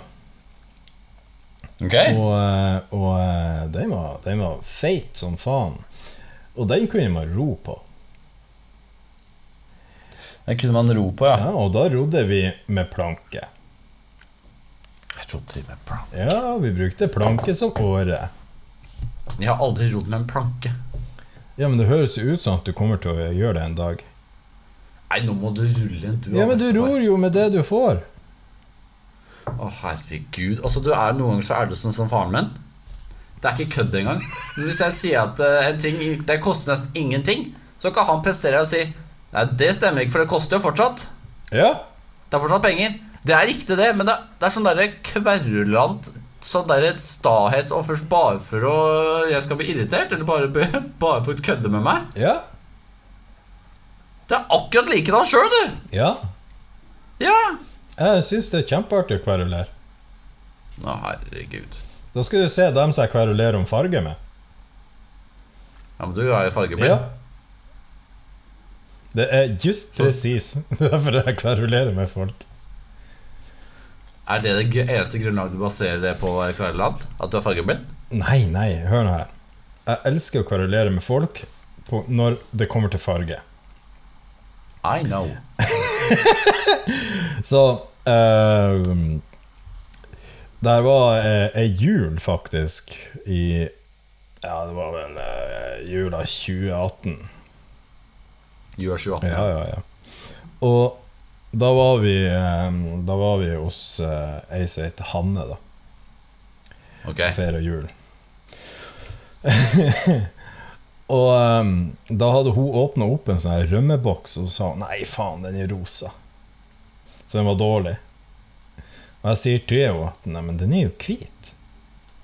B: Ok.
F: Og, eh, og eh, den, var, den var feit som faen. Og den kunne man ro på.
B: Den kunne man ro på, ja.
F: Ja, og da rodde vi med planke.
B: Jeg trodde med planke?
F: Ja, vi brukte planke som åre.
B: Jeg har aldri rodd med en planke.
F: Ja, men det høres jo ut som at du kommer til å gjøre det en dag.
B: Nei, nå må du rulle inn, du.
F: Ja, men du ror jo med det du får.
B: Å, herregud. Altså, du er Noen ganger så er du sånn som faren min. Det er ikke kødd engang. Men Hvis jeg sier at uh, en ting Det koster nesten ingenting, så kan han prestere og si Nei, det stemmer ikke, for det koster jo fortsatt.
F: Ja.
B: Det er fortsatt penger. Det er riktig, det, men det, det er sånn derre kverulant Sånn derre stahetsoffers bare for å jeg skal bli irritert, eller bare, bare for å kødde med meg.
F: Ja.
B: Det er akkurat likedan sjøl, du!
F: Ja.
B: Ja.
F: Jeg syns det er kjempeartig å kverulere.
B: Å, herregud.
F: Da skal du se dem som jeg kverulerer om farge med.
B: Ja, men du er jo fargeblind.
F: Ja. Det er just presis derfor jeg kverulerer med folk.
B: Er det det eneste grunnlaget du baserer det på være kverulant? At du er fargeblind?
F: Nei, nei, hør nå her. Jeg elsker å kverulere med folk på, når det kommer til farge.
B: I know.
F: Så eh, Der var eh, ei jul, faktisk, i Ja, det var vel uh, jula 2018.
B: You are 28.
F: Ja, ja, ja. Og da var vi eh, Da var vi hos uh, ei som heter Hanne, da.
B: Ok.
F: Feira jul. og um, da hadde hun åpna opp en sånn rømmeboks og sa Nei, faen, den er rosa. Så den var dårlig. Og jeg sier til henne at nei, men den er jo hvit.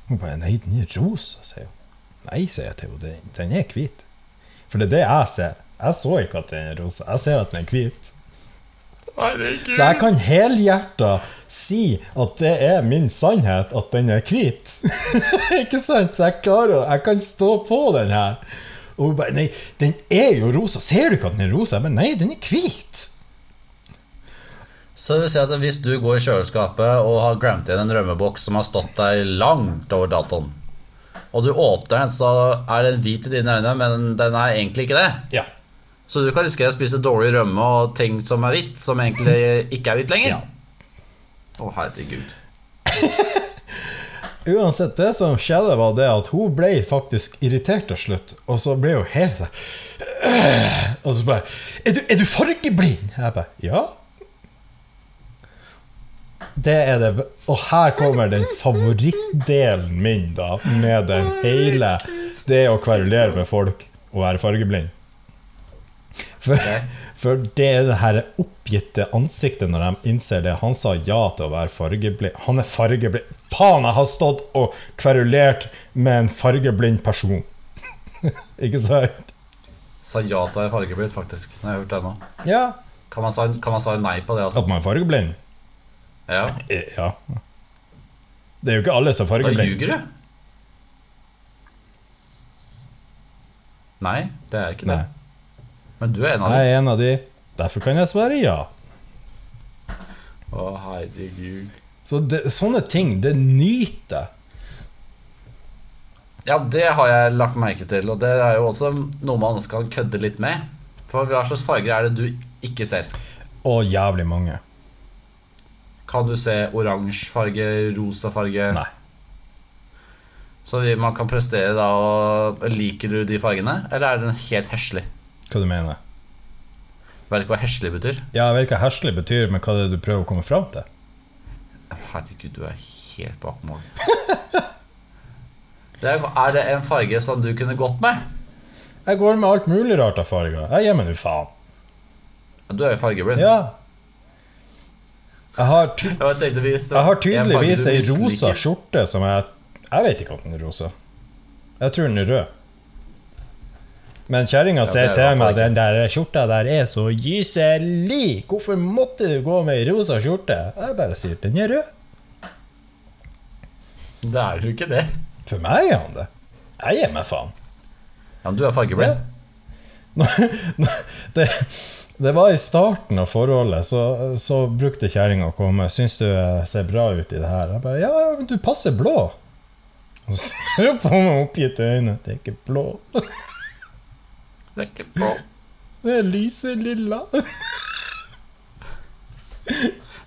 F: Hun bare Nei, den er rosa, sier hun. Nei, sier jeg til henne. Den, er hvit. For det er det jeg ser. Jeg så ikke at den er rosa. Jeg ser at den er hvit. Så jeg kan helhjerta si at det er min sannhet at den er hvit. ikke sant? Så jeg klarer å Jeg kan stå på den her. Og hun bare Nei, den er jo rosa. Ser du ikke at den er rosa? Jeg bare, Nei, den er hvit.
B: Så det vil si at hvis du går i kjøleskapet og har glemt igjen en rømmeboks som har stått der langt over datoen, og du åpner den, så er den hvit i dine øyne, men den er egentlig ikke det.
F: Ja.
B: Så du kan risikere å spise dårlig rømme og ting som er hvitt, som egentlig ikke er hvitt lenger. Å, herregud.
F: Uansett, det som skjedde, var det at hun ble faktisk irritert til slutt. Og så ble hun helt sånn Og så bare er du, 'Er du fargeblind?' Jeg bare Ja. Det er det Og her kommer den favorittdelen min, da, med den hele Det å kverulere med folk og være fargeblind. For, for det er det her oppgitte ansiktet når de innser det. Han sa ja til å være fargeblind. Han er fargeblind. Faen, jeg har stått og kverulert med en fargeblind person. Ikke sant?
B: Sa ja til å være fargeblind, faktisk. Når jeg har hørt det nå.
F: Ja.
B: Kan man, kan man svare nei på det? Altså?
F: At man er fargeblind?
B: Ja.
F: Eh, Ja. Det er jo ikke alle som er fargeblind.
B: Da ljuger du. Nei, det er ikke det.
F: Nei.
B: Men du er en av dem.
F: Jeg er en av de. Derfor kan jeg svare ja.
B: Å, herregud.
F: Så det, sånne ting, det nyter
B: Ja, det har jeg lagt merke til, og det er jo også noe man skal kødde litt med. For hva slags farger er det du ikke ser?
F: Å, jævlig mange.
B: Kan du se oransje farge, rosa farge?
F: Nei.
B: Så man kan prestere da og Liker du de fargene, eller er den helt heslig?
F: Hva du mener
B: Vet ikke hva heslig betyr?
F: Ja, jeg vet ikke hva herselig betyr, men hva det er du prøver å komme fram til?
B: Herregud, du er helt bak mål. Det er, er det en farge som du kunne gått med?
F: Jeg går med alt mulig rart av farger. Jeg gir meg nå faen.
B: Du er jo fargeblind.
F: Ja. Jeg har, ty
B: det
F: tydeligvis ei rosa skjorte som jeg Jeg vet ikke om den er rosa. Jeg tror den er rød. Men kjerringa sier
B: er
F: til
B: meg at
F: meg den der skjorta der er så gyselig. Hvorfor måtte du gå med ei rosa skjorte? Jeg bare sier den er rød.
B: Det er jo ikke det.
F: For meg er han det. Jeg gir meg faen.
B: Ja, men du er fargeblind.
F: det, det var i starten av forholdet, så, så brukte kjerringa å komme. 'Syns du ser bra ut i det her?' Jeg bare 'Ja, ja, men du passer blå'. Og så ser hun på meg oppgitt oppgitte øyne. 'Det er ikke blå.
B: Det er ikke bra.
F: Det er lyse lilla'.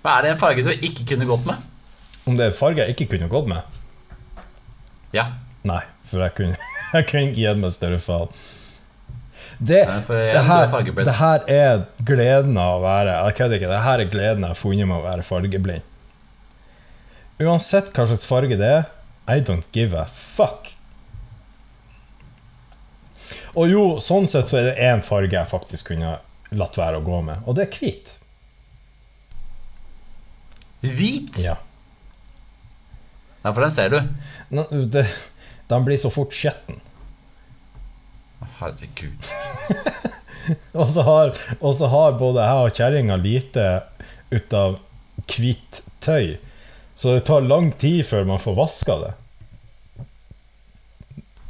B: Men er det en farge du ikke kunne gått med?
F: Om det er en farge jeg ikke kunne gått med?
B: Ja.
F: Nei, for jeg kunne, jeg kunne ikke gitt meg større faen. Det,
B: Nei, jeg-
F: det,
B: er
F: her, det her er gleden av å være Jeg kødder ikke. Det her er gleden jeg har funnet med å være fargeblind. Uansett hva slags farge det er, I don't give a fuck. Og jo, sånn sett så er det én farge jeg faktisk kunne latt være å gå med, og det er hvit.
B: Hvit?
F: Ja.
B: Ja, for den ser du.
F: Nå, Det, den blir så fort skjetten.
B: Herregud.
F: Og så har, og så har både jeg og kjerringa lite ut av hvitt tøy. Så det tar lang tid før man får vaska det.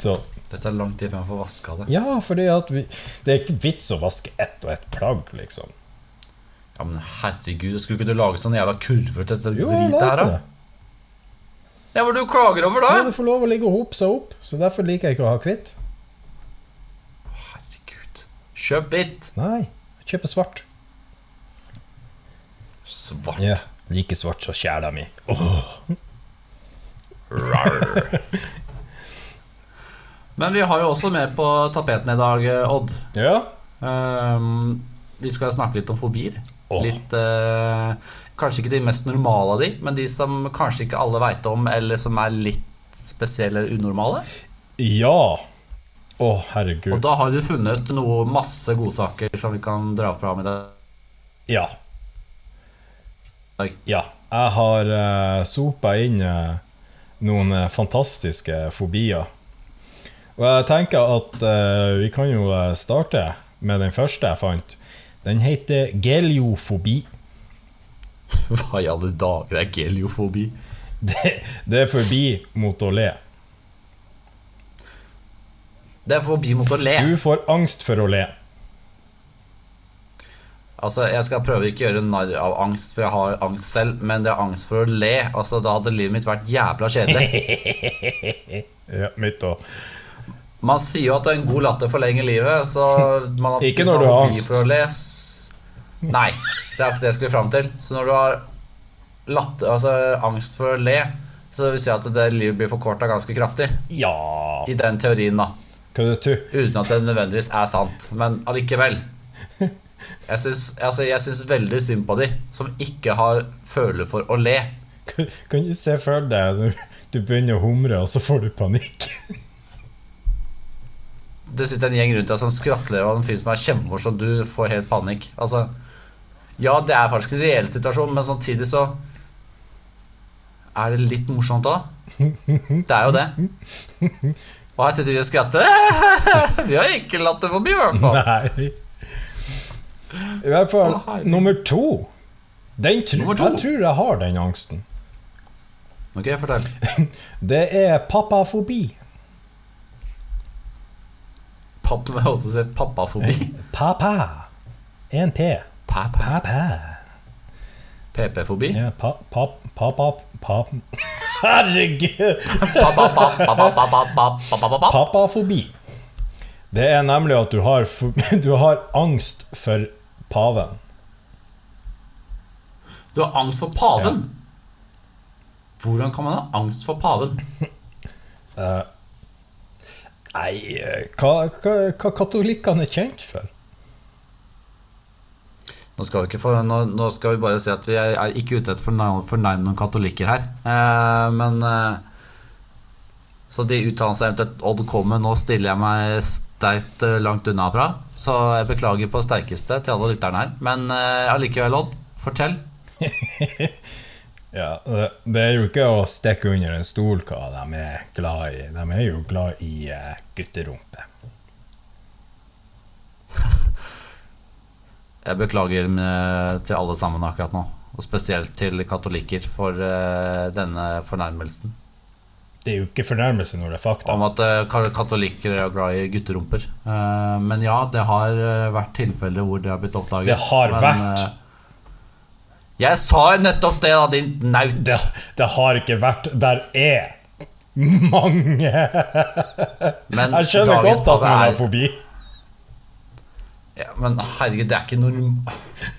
F: Så
B: Det tar lang tid før man får vaska det.
F: ja, fordi at vi Det er ikke vits å vaske ett og ett plagg, liksom.
B: Ja, men herregud, skulle ikke du lage sånn jævla kurver til dette dritet her, da? Ja, hva du klager over, da?
F: Ja,
B: du
F: det får lov å ligge og hope seg opp, så derfor liker jeg ikke å ha hvitt.
B: Herregud. Kjøp hvitt.
F: Nei, jeg kjøper svart.
B: Svart.
F: Ja, like svart som kjæla mi.
B: Men vi har jo også med på tapeten i dag, Odd.
F: Ja.
B: Ehm, vi skal snakke litt om fobier.
F: Oh.
B: Litt uh, Kanskje ikke de mest normale av de, men de som kanskje ikke alle veit om, eller som er litt spesielle eller unormale.
F: Ja. Å,
B: Og
F: herregud.
B: da har du funnet noe masse godsaker som vi kan dra fram i dag.
F: Ja. Ja. Jeg har uh, sopa inn uh, noen eh, fantastiske fobier. Og jeg tenker at uh, vi kan jo eh, starte med den første jeg fant. Den heter geliofobi.
B: Hva i alle dager er geliofobi?
F: Det, det er forbi mot å le.
B: Det er forbi mot å le.
F: Du får angst for å le.
B: Altså, Jeg skal prøve ikke å gjøre narr av angst, for jeg har angst selv, men det er angst for å le. Altså, Da hadde livet mitt vært jævla kjedelig.
F: Ja, mitt òg.
B: Man sier jo at en god latter forlenger livet, så man har,
F: Ikke når du har angst.
B: Nei, det er ikke det jeg skulle fram til. Så når du har latter, altså, angst for å le, så vil si at det livet blir forkorta ganske kraftig.
F: Ja
B: I den teorien, da. Uten at det nødvendigvis er sant. Men allikevel. Jeg syns, altså, jeg syns veldig synd på de som ikke har føler for å le.
F: Kan kan du se for deg når du begynner å humre, og så får du panikk?
B: Det sitter en gjeng rundt deg som skratler av en film som er kjempemorsom, du får helt panikk. Altså, ja, det er faktisk en reell situasjon, men samtidig så er det litt morsomt òg. Det er jo det. Og her sitter vi og skratter. Vi har ikke latt det forbi, i hvert fall.
F: Nei. I hvert fall nummer to. Den tr
B: Nummer to?
F: Jeg tror jeg har den angsten.
B: Ok, fortell.
F: Det er pappafobi.
B: Papp vil også si pappafobi.
F: Pappa. En P.
B: Pappa. PP-fobi.
F: Ja, pa, pap, pappa, pap. Herregud!
B: Pappa.
F: Pappafobi. Det er nemlig at du har, du har angst for paven.
B: Du har angst for paven? Hvordan kan man ha angst for paven?
F: Nei, eh, hva, hva, hva katolikkene er kjent for?
B: Nå skal, få, nå, nå skal vi bare si at vi er, er ikke ute etter å fornærme noen katolikker her. Eh, men eh, Så de uttalelsene eventuelt Odd kommer nå stiller jeg meg sterkt eh, langt unna fra. Så jeg beklager på sterkeste til alle lytterne her. Men eh, allikevel, Odd, fortell.
F: Ja, det- er jo ikke å stikke under en stol hva de er glad i. De er jo glad i eh, gutterumpe.
B: Jeg beklager med, til alle sammen akkurat nå. Og spesielt til katolikker for uh, denne fornærmelsen.
F: Det er jo ikke fornærmelse når det er fakta.
B: Om at uh, katolikker er glad i gutterumper. Eh, men ja, det har eh, vært tilfeller hvor det har blitt oppdaget.
F: Det har
B: men,
F: vært.
B: Jeg sa jo nettopp det, da, din naut.
F: Det, det har ikke vært Der er mange
B: Men
F: Jeg skjønner godt at man
B: er-
F: er forbi.
B: Ja, men herregud, det er ikke norm...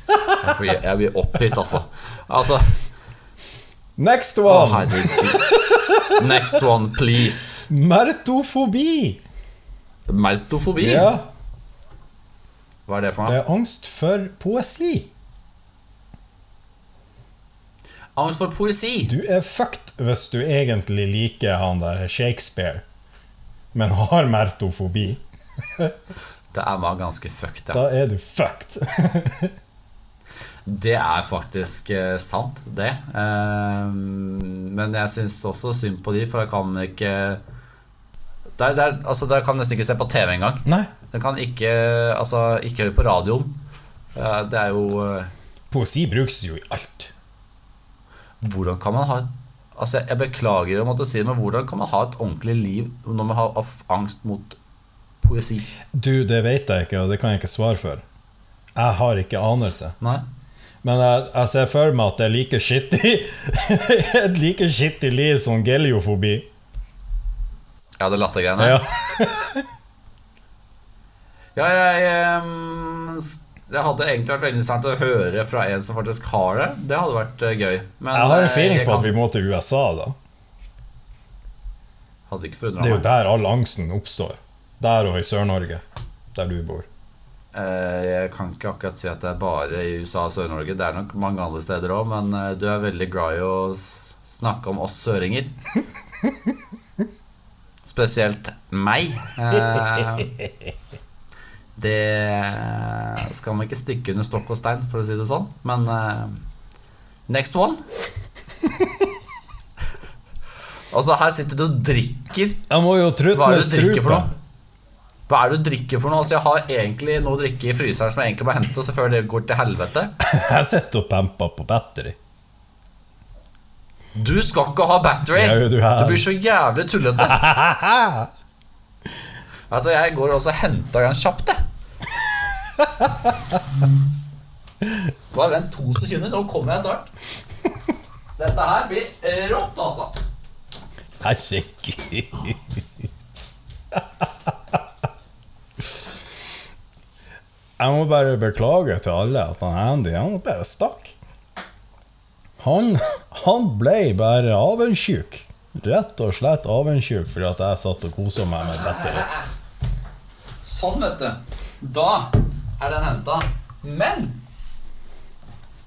B: Jeg blir, jeg blir oppgitt, altså. Altså
F: Next
B: Å,
F: one!
B: herregud. Next one, please.
F: Mertofobi.
B: Mertofobi?
F: Ja,
B: Hva er det for
F: det er angst for poesi.
B: Angst for poesi.
F: Du er fucked hvis du egentlig liker han der Shakespeare, men har mertofobi.
B: Det er bare ganske fucked, ja.
F: Da er du fucked.
B: Det er faktisk eh, sant, det. Eh, men jeg syns også synd på de, for jeg kan ikke det er, det er, altså, det kan nesten ikke se på TV engang. Den kan ikke, altså, ikke høre på radioen. Eh, det er jo
F: poesi brukes jo i alt.
B: Hvordan kan man ha Altså, jeg beklager å måtte si det, men hvordan kan man ha et ordentlig liv når man har angst mot poesi?
F: Du, det vet jeg ikke, og det kan jeg ikke svare for. Jeg har ikke anelse.
B: Nei?
F: Men jeg, jeg ser for meg at det er like skittig Et like skittig liv som geliofobi.
B: Ja, det lattergreiene?
F: Ja.
B: Ja, jeg, s- det hadde egentlig vært veldig interessant å høre fra en som faktisk har det. Det hadde vært eh, gøy. Men
F: Jeg har en
B: eh,
F: feeling på
B: kan-
F: at vi må til USA, da.
B: Hadde ikke
F: Det er jo der all angsten oppstår. Der og i Sør-Norge, der du bor.
B: Eh, Jeg kan ikke akkurat si at det er bare i USA og Sør-Norge. Det er nok mange andre steder òg, men du er veldig glad i å snakke om oss søringer. Spesielt meg. Det skal man ikke stikke under stokk og stein, for å si det sånn. Men uh, next one. Altså, her sitter du og drikker
F: Jeg må jo trutte
B: hva er det du drikker for noe? Hva er det du drikker for noe? Altså, jeg har egentlig noe å drikke i fryseren som jeg egentlig må hente så før det går til helvete.
F: Jeg sitter og pamper på battery.
B: Du skal ikke ha battery!
F: Ja, du, du
B: blir så jævlig tullete. Vet du, jeg går også og henter en kjapt, jeg. Bare vent to sekunder, nå kommer jeg snart. Dette her blir rått, altså.
F: Herregud. Jeg må bare beklage til alle at han Andy han bare stakk. Han, han ble bare avundsjuk. Rett og slett avundsjuk fordi at jeg satt og kosa meg med dette.
B: Sånn, vet du. Da er den henta. Men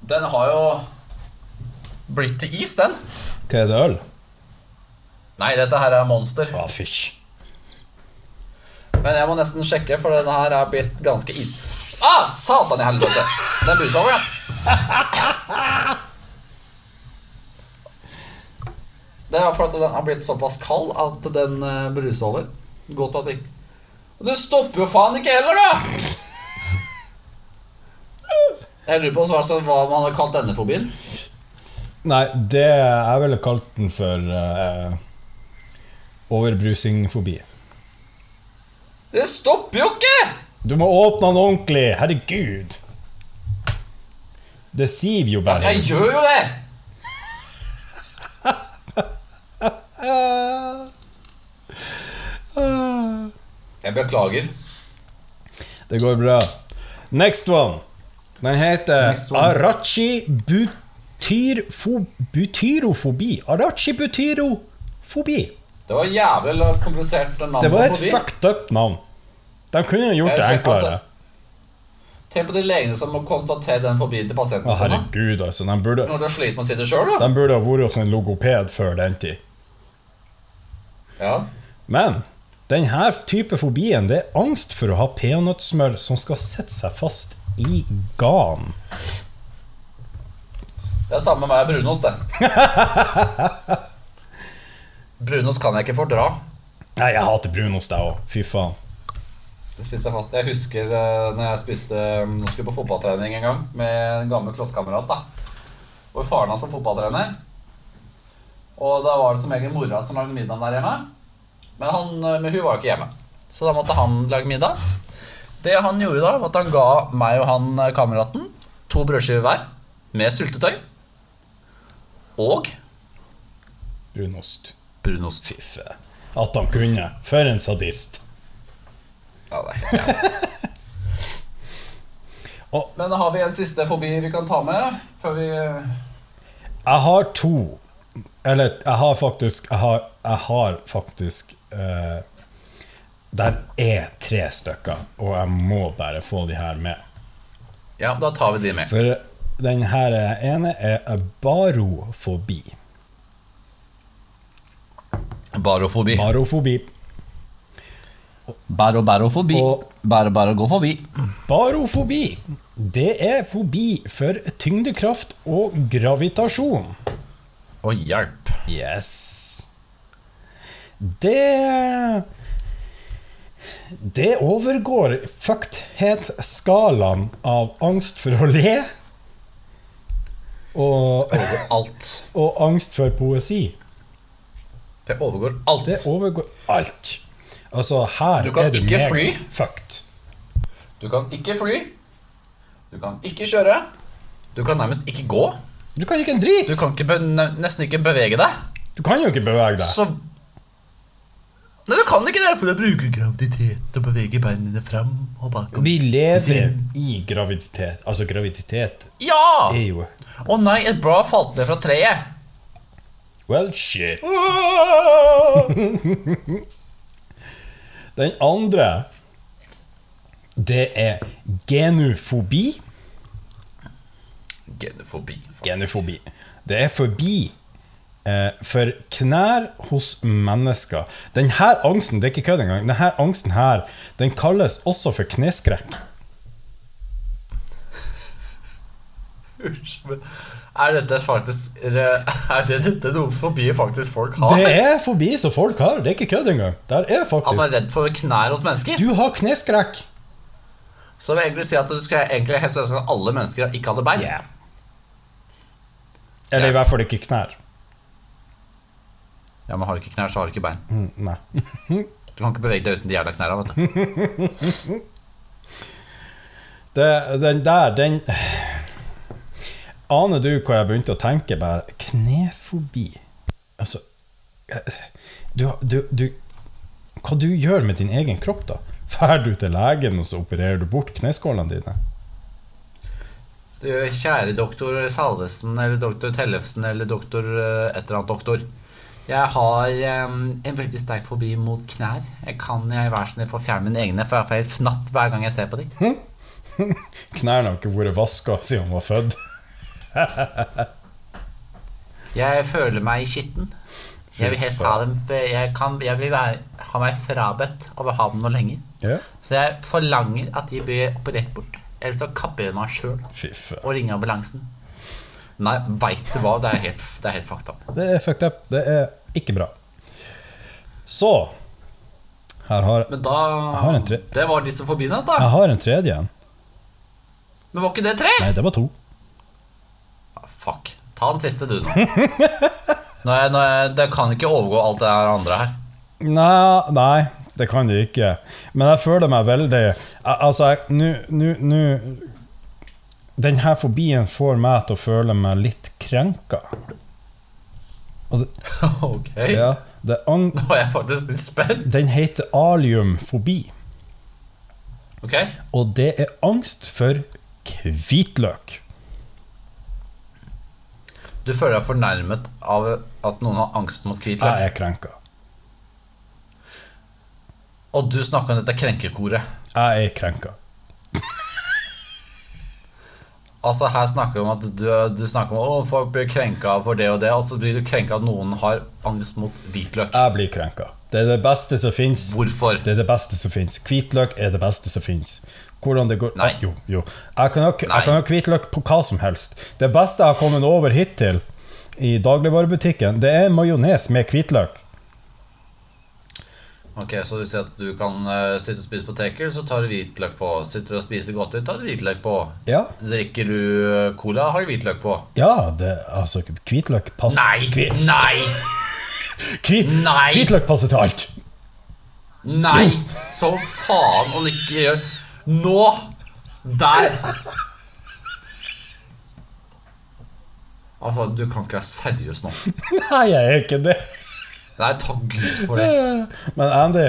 B: den har jo blitt til is, den.
F: Hva er det, øl?
B: Nei, dette her er Monster.
F: Ah, fysj.
B: Men jeg må nesten sjekke, for den her er blitt ganske is... Ah, satan i helvete! Den bruser over, ja. Det er for at den har blitt såpass kald at den eh, bruser over. Godt at det ikke det stopper jo faen ikke heller, da! Jeg lurer på hva, hva man har kalt denne fobien.
F: Nei, det Jeg ville kalt den for uh, overbrusingfobi.
B: Det stopper jo ikke!
F: Du må åpne den ordentlig! Herregud! Det siver jo bare.
B: Jeg gjør jo det! Jeg beklager.
F: Det går bra. Next one. Den heter. Arachi butyrfo, butyrofobi. Arachi butyrofobi.
B: Det var jævlig komplisert navn.
F: Det var et
B: fobi.
F: fucked up navn. De kunne gjort det enklere.
B: Tenk på de legene som må konstatere den fobien til pasienten
F: Å,
B: sin.
F: herregud, altså. De burde,
B: Når med å si det sjøl, da.
F: de burde ha vært hos en logoped før den tid.
B: Ja.
F: Men denne type fobien det er angst for å ha peanøttsmør som skal sette seg fast i Gan.
B: Det er samme med meg brunost, det. brunost kan jeg ikke fordra.
F: Nei, jeg hater brunost, jeg òg. Fy faen.
B: Det sitter seg fast. Jeg husker uh, når jeg spiste um, Nå skulle jeg på fotballtrening en gang med en gammel klassekamerat. da Hvor faren hans var fotballtrener. Og da var det som regel mora som lagde middag der hjemme. Men, han, uh, men hun var jo ikke hjemme, så da måtte han lage middag. Det han gjorde da, var at han ga meg og han uh, kameraten to brødskiver hver med syltetøy og
F: Brunost.
B: brunost.
F: Fiffe. At han kunne. For en sadist.
B: Ja, det er helt.
F: Og-
B: Men har vi en siste fobi vi kan ta med før vi
F: Jeg har to. Eller jeg har faktisk Jeg har, jeg har faktisk eh, Der er tre stykker, og jeg må bare få de her med.
B: Ja, da tar vi de med.
F: For den her ene er barofobi.
B: Barofobi.
F: Barofobi.
B: Bæro, bæro forbi. Bæro, bæro, gå forbi.
F: Barofobi. Det er fobi for tyngdekraft og gravitasjon.
B: Og hjelp.
F: Yes. Det Det overgår fuckedhetsskalaen av angst for å le og,
B: Alt.
F: og angst for poesi.
B: Det overgår alt.
F: Det overgår alt. Altså, her er du
B: ikke fly.
F: fucked.
B: Du kan ikke fly. Du kan ikke kjøre. Du kan nærmest ikke gå.
F: Du kan ikke en drit!
B: Du kan ikke nesten ikke bevege deg.
F: Du kan jo ikke bevege deg.
B: Så Nei, du kan ikke det, for du bruker graviditet til å bevege beina fram og bakom.
F: Vi lever i graviditet. Altså, graviditet
B: Ja!
F: er jo
B: Å nei, et blad falt ned fra treet.
F: Well, shit. Den andre Det er genufobi.
B: Genofobi.
F: Genufobi. Det er forbi for knær hos mennesker. Denne angsten det er ikke kødd engang. Denne angsten her, den kalles også for kneskrekk.
B: Er dette faktisk Er det dette noe forbi faktisk folk har?
F: Det er forbi som folk har. Det er ikke kødd engang. Der er
B: At man er redd for knær hos mennesker?
F: Du har kneskrekk.
B: Så vil jeg egentlig si at du skal egentlig helst ønske at alle mennesker ikke hadde bein.
F: Eller
B: Ja.
F: i hvert fall ikke knær.
B: Ja, men har du ikke knær, så har du ikke bein.
F: Mm, nei.
B: Du kan ikke bevege deg uten de jævla knærne, vet du.
F: Det, den der, den Aner du hva jeg begynte å tenke? Bare knefobi. Altså du, du, du, Hva du gjør med din egen kropp, da? Drar du til legen, og så opererer du bort kneskålene dine?
B: Du, kjære doktor Salvesen eller doktor Tellefsen eller doktor eh, et eller annet doktor. Jeg har um, en veldig sterk fobi mot knær. Jeg kan jeg være så snill få fjerne mine egne, for jeg får helt fnatt hver gang jeg ser på dem.
F: Knærne har ikke vært vaska siden han var født.
B: Jeg føler meg skitten. Jeg vil helst ha dem Jeg, kan, jeg vil være, ha meg frabedt å ha dem noe lenger.
F: Ja.
B: Så jeg forlanger at de blir operert bort. Ellers så kapper jeg meg sjøl og ringer ambulansen. Nei, veit du hva? Det er helt, det er helt fucked up.
F: Det er fucked up. Det er ikke bra. Så Her har
B: Men da
F: har en tre-
B: Det var litt så forbindet, da.
F: jeg har en tredje en.
B: Men var ikke det tre?
F: Nei, det var to.
B: Ah, fuck. Ta den siste, du, nå. nå, jeg, nå jeg, det kan ikke overgå alt det her andre her.
F: Nei, nei, det kan det ikke. Men jeg føler meg veldig Altså, nå Den her fobien får meg til å føle meg litt krenka. Det,
B: Ok.
F: ja, det ang,
B: Nå er jeg faktisk litt spent.
F: den heter aliumfobi.
B: Ok.
F: Og det er angst for hvitløk.
B: Du føler deg fornærmet av at noen har angst mot
F: Jeg er krenka.
B: Og du snakker om dette krenkekoret.
F: Jeg er krenka.
B: Altså Her snakker vi om at du, du snakker om at folk blir krenka for det og det, og så blir du krenka at noen har angst mot hvitløk.
F: Jeg blir krenka. Det er det beste som fins.
B: Hvorfor?
F: Det er det beste som fins. Hvitløk er det beste som fins. hvordan det går
B: Nei.
F: Ah, Jo, jo. Jeg kan ha,
B: Nei.
F: jeg kan ha hvitløk på hva som helst. Det beste jeg har kommet over hittil i dagligvarebutikken, det er majones med hvitløk.
B: Ok, Så du sier at du kan uh, sitte og spise poteter, så tar du hvitløk på. Sitter du og spiser godteri, tar du hvitløk på.
F: Ja,
B: Drikker du eh, cola, har du hvitløk på.
F: ja det, altså hvitløk passer
B: Nei!
F: Kvi
B: Nei!
F: Kvi
B: Nei!
F: Hvitløk passer til alt.
B: Nei! Så faen du ikke gjør Nå! Der! Altså, du kan ikke være seriøs nå.
F: Nei, jeg er ikke det.
B: Nei, takk Gud for det.
F: Men Andy,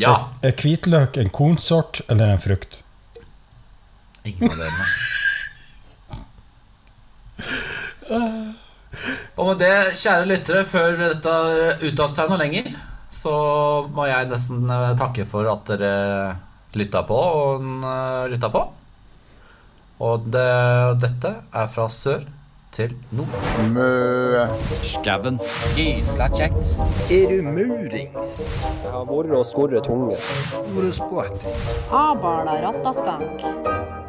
B: Ja.
F: er hvitløk en kornsort eller en frukt?
B: Ingen av delene. Og med det, kjære lyttere, før dette uttalte seg noe lenger, så må jeg nesten eh, takke for at dere lytta på og eh, lytta på. Og det, dette er fra sør til nå.
A: Mø.
C: Skauen. Gysla kjekt.
A: Er du murings?
D: Det har vært å skorret tunge.
A: Hvor er sporty?
E: Abala rattaskank.